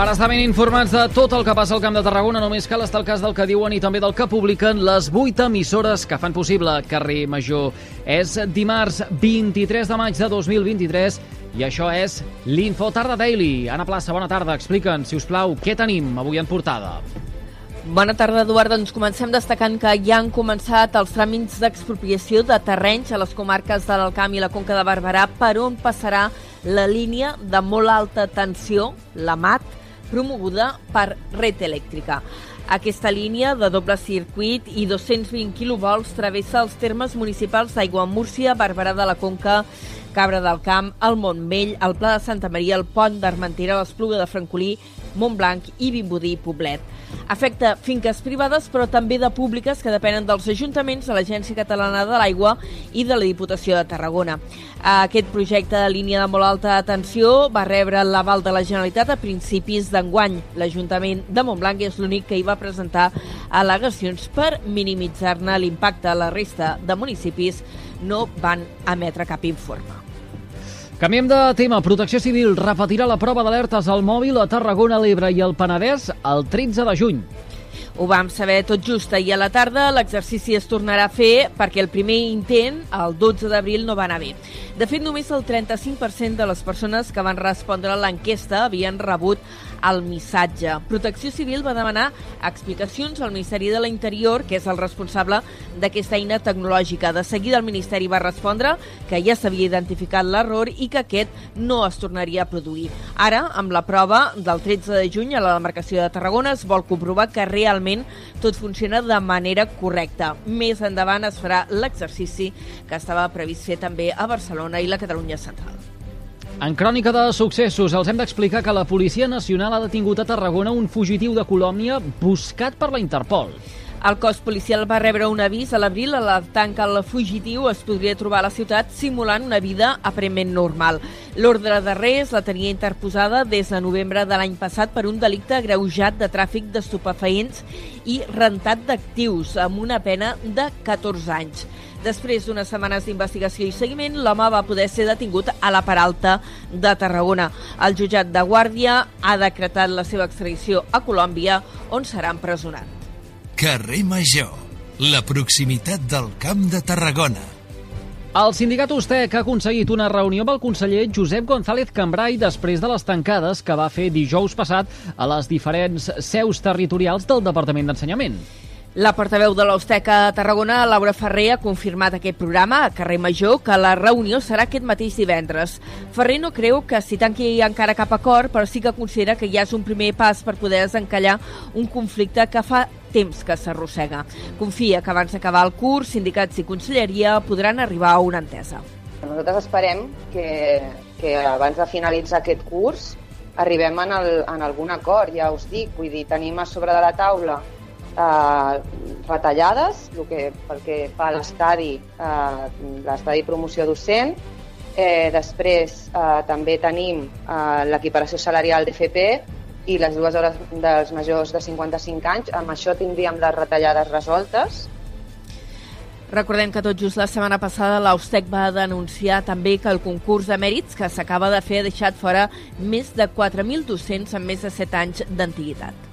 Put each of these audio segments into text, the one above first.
Per estar ben informats de tot el que passa al Camp de Tarragona, només cal estar al cas del que diuen i també del que publiquen les 8 emissores que fan possible Carrer Major. És dimarts 23 de maig de 2023 i això és l'Info Tarda Daily. Anna Plaça, bona tarda. Explica'ns, si us plau, què tenim avui en portada. Bona tarda, Eduard. Doncs comencem destacant que ja han començat els tràmits d'expropiació de terrenys a les comarques de l'Alcamp i la Conca de Barberà per on passarà la línia de molt alta tensió, la MAT, promoguda per Red Elèctrica. Aquesta línia de doble circuit i 220 quilovolts travessa els termes municipals d'Aigua Múrcia, Barberà de la Conca, Cabra del Camp, el Montmell, el Pla de Santa Maria, el Pont d'Armentera, l'Espluga de Francolí, Montblanc i Vimbodí Poblet. Afecta finques privades, però també de públiques que depenen dels ajuntaments, de l'Agència Catalana de l'Aigua i de la Diputació de Tarragona. Aquest projecte de línia de molt alta tensió va rebre l'aval de la Generalitat a principis d'enguany. L'Ajuntament de Montblanc és l'únic que hi va presentar al·legacions per minimitzar-ne l'impacte. La resta de municipis no van emetre cap informe. Canviem de tema. Protecció Civil repetirà la prova d'alertes al mòbil a Tarragona, l'Ebre i el Penedès el 13 de juny. Ho vam saber tot just ahir a la tarda. L'exercici es tornarà a fer perquè el primer intent, el 12 d'abril, no va anar bé. De fet, només el 35% de les persones que van respondre a l'enquesta havien rebut el missatge. Protecció Civil va demanar explicacions al Ministeri de l'Interior, que és el responsable d'aquesta eina tecnològica. De seguida el Ministeri va respondre que ja s'havia identificat l'error i que aquest no es tornaria a produir. Ara, amb la prova del 13 de juny a la demarcació de Tarragona, es vol comprovar que realment tot funciona de manera correcta. Més endavant es farà l'exercici que estava previst fer també a Barcelona i la Catalunya Central. En crònica de successos, els hem d'explicar que la Policia Nacional ha detingut a Tarragona un fugitiu de Colòmbia buscat per la Interpol. El cos policial va rebre un avís a l'abril alertant que el fugitiu es podria trobar a la ciutat simulant una vida aparentment normal. L'ordre de res la tenia interposada des de novembre de l'any passat per un delicte agreujat de tràfic d'estupefaents i rentat d'actius, amb una pena de 14 anys. Després d'unes setmanes d'investigació i seguiment, l'home va poder ser detingut a la Peralta de Tarragona. El jutjat de Guàrdia ha decretat la seva extradició a Colòmbia, on serà empresonat. Carrer Major, la proximitat del Camp de Tarragona. El sindicat Ustec ha aconseguit una reunió amb el conseller Josep González Cambrai després de les tancades que va fer dijous passat a les diferents seus territorials del Departament d'Ensenyament. La portaveu de l'Austeca a Tarragona, Laura Ferrer, ha confirmat aquest programa a Carrer Major que la reunió serà aquest mateix divendres. Ferrer no creu que s'hi tanqui encara cap acord, però sí que considera que ja és un primer pas per poder desencallar un conflicte que fa temps que s'arrossega. Confia que abans d'acabar el curs, sindicats i conselleria podran arribar a una entesa. Nosaltres esperem que, que abans de finalitzar aquest curs arribem en, el, en algun acord, ja us dic, vull dir, tenim a sobre de la taula eh, retallades, el que, pel que fa a l'estadi, eh, l'estadi promoció docent, eh, després eh, també tenim eh, l'equiparació salarial d'FP i les dues hores dels majors de 55 anys. Amb això tindríem les retallades resoltes. Recordem que tot just la setmana passada l'Austec va denunciar també que el concurs de mèrits que s'acaba de fer ha deixat fora més de 4.000 docents amb més de 7 anys d'antiguitat.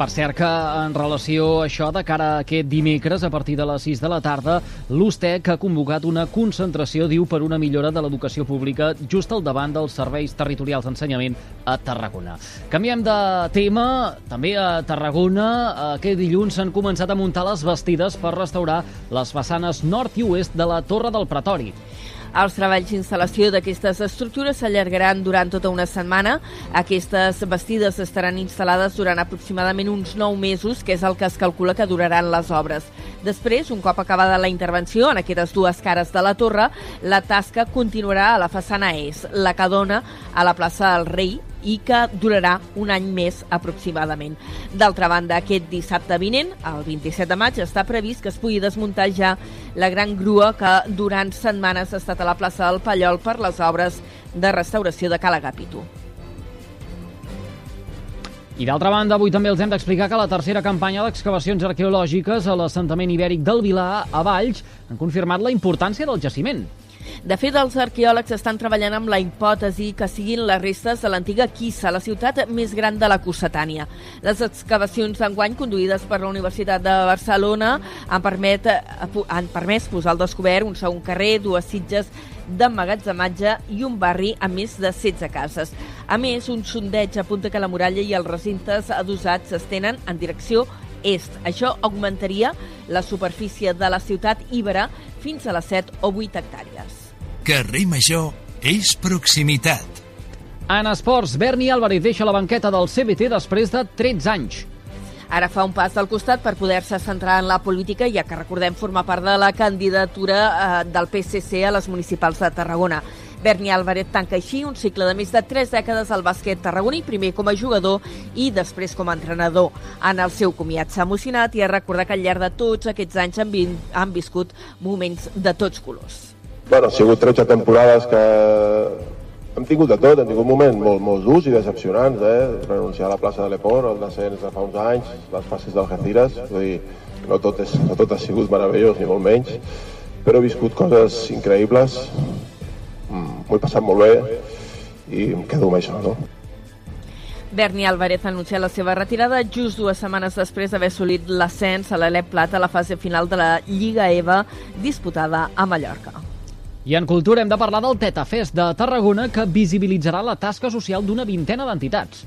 Per cert que en relació a això, de cara a aquest dimecres, a partir de les 6 de la tarda, l'USTEC ha convocat una concentració, diu, per una millora de l'educació pública just al davant dels serveis territorials d'ensenyament a Tarragona. Canviem de tema, també a Tarragona. Aquest dilluns s'han començat a muntar les bastides per restaurar les façanes nord i oest de la Torre del Pretori. Els treballs d'instal·lació d'aquestes estructures s'allargaran durant tota una setmana. Aquestes bastides estaran instal·lades durant aproximadament uns 9 mesos, que és el que es calcula que duraran les obres. Després, un cop acabada la intervenció en aquestes dues cares de la torre, la tasca continuarà a la façana est, la que dona a la plaça del Rei, i que durarà un any més aproximadament. D'altra banda, aquest dissabte vinent, el 27 de maig, està previst que es pugui desmuntar ja la gran grua que durant setmanes ha estat a la plaça del Pallol per les obres de restauració de Cala Gapitu. I d'altra banda, avui també els hem d'explicar que la tercera campanya d'excavacions arqueològiques a l'assentament ibèric del Vilar, a Valls, han confirmat la importància del jaciment. De fet, els arqueòlegs estan treballant amb la hipòtesi que siguin les restes de l'antiga Quissa, la ciutat més gran de la Cossetània. Les excavacions d'enguany, conduïdes per la Universitat de Barcelona, han, permet, han permès posar al descobert un segon carrer, dues sitges d'emmagatzematge i un barri amb més de 16 cases. A més, un sondeig apunta que la muralla i els recintes adossats s'estenen en direcció est. Això augmentaria la superfície de la ciutat Ibera fins a les 7 o 8 hectàrees. Carrer Major és proximitat. En esports, Berni Álvarez deixa la banqueta del CBT després de 13 anys. Ara fa un pas al costat per poder-se centrar en la política, ja que recordem formar part de la candidatura eh, del PSC a les municipals de Tarragona. Berni Álvarez tanca així un cicle de més de tres dècades al bàsquet tarragoní, primer com a jugador i després com a entrenador. En el seu comiat s'ha emocionat i ha recordat que al llarg de tots aquests anys han, han viscut moments de tots colors. Bueno, ha sigut 13 temporades que hem tingut de tot, hem tingut moments molt, molt durs i decepcionants, eh? renunciar a la plaça de l'Eport, el descens de fa uns anys, les fases del Gestiras, vull dir, no tot, és, no tot ha sigut meravellós, ni molt menys, però he viscut coses increïbles, mm, m'ho he passat molt bé i em quedo amb això, no? Berni Álvarez ha anunciat la seva retirada just dues setmanes després d'haver assolit l'ascens a l'Alep Plata a la fase final de la Lliga EVA disputada a Mallorca. I en cultura hem de parlar del Tetafest de Tarragona que visibilitzarà la tasca social d'una vintena d'entitats.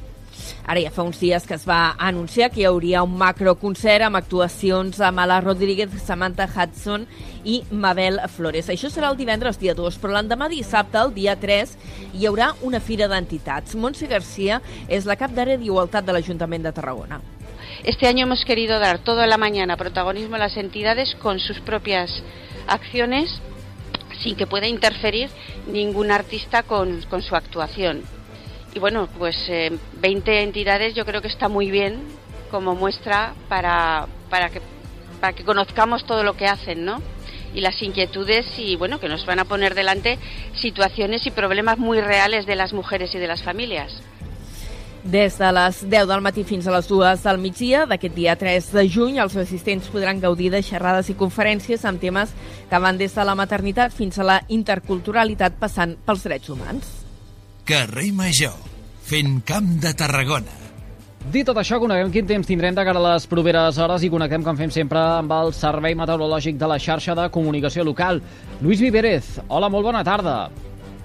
Ara ja fa uns dies que es va anunciar que hi hauria un macroconcert amb actuacions amb Ala Rodríguez, Samantha Hudson i Mabel Flores. Això serà el divendres dia 2, però l'endemà dissabte, el dia 3, hi haurà una fira d'entitats. Montse García és la cap d'àrea d'Igualtat de l'Ajuntament de Tarragona. Este año hemos querido dar toda la mañana protagonismo a las entidades con sus propias acciones sin que pueda interferir ningún artista con, con su actuación. Y bueno, pues eh, 20 entidades yo creo que está muy bien como muestra para, para, que, para que conozcamos todo lo que hacen, ¿no? y las inquietudes y bueno que nos van a poner delante situaciones y problemas muy reales de las mujeres y de las familias. Des de les 10 del matí fins a les 2 del migdia d'aquest dia 3 de juny, els assistents podran gaudir de xerrades i conferències amb temes que van des de la maternitat fins a la interculturalitat passant pels drets humans. Carrer Major, fent camp de Tarragona. Dit tot això, coneguem quin temps tindrem de cara a les properes hores i connectem, com fem sempre, amb el Servei Meteorològic de la xarxa de comunicació local. Lluís Viverez, hola, molt bona tarda.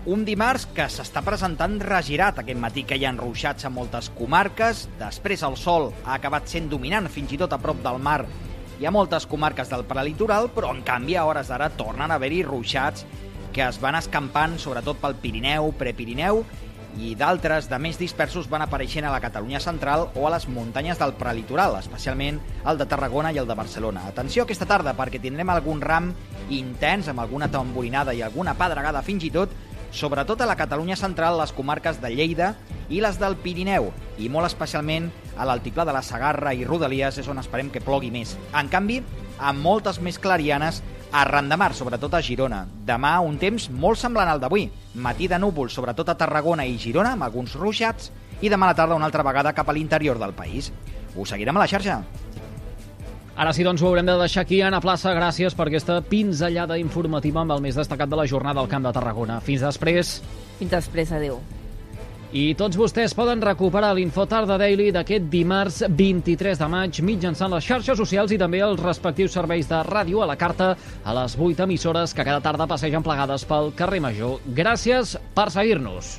Un dimarts que s'està presentant regirat aquest matí que hi ha enruixats a moltes comarques, després el sol ha acabat sent dominant fins i tot a prop del mar. Hi ha moltes comarques del prelitoral, però en canvi a hores d'ara tornen a haver-hi ruixats que es van escampant sobretot pel Pirineu, Prepirineu i d'altres de més dispersos van apareixent a la Catalunya central o a les muntanyes del prelitoral, especialment el de Tarragona i el de Barcelona. Atenció aquesta tarda perquè tindrem algun ram intens amb alguna tamborinada i alguna pedregada fins i tot sobretot a la Catalunya central, les comarques de Lleida i les del Pirineu, i molt especialment a l'altiplà de la Sagarra i Rodalies és on esperem que plogui més. En canvi, amb moltes més clarianes arran de mar, sobretot a Girona. Demà un temps molt semblant al d'avui. Matí de núvols, sobretot a Tarragona i Girona, amb alguns ruixats, i demà a la tarda una altra vegada cap a l'interior del país. Us seguirem a la xarxa. Ara sí, doncs ho haurem de deixar aquí, Anna Plaça. Gràcies per aquesta pinzellada informativa amb el més destacat de la jornada al Camp de Tarragona. Fins després. Fins després, adeu. I tots vostès poden recuperar l'Infotarda Daily d'aquest dimarts 23 de maig mitjançant les xarxes socials i també els respectius serveis de ràdio a la carta a les 8 emissores que cada tarda passegen plegades pel carrer Major. Gràcies per seguir-nos.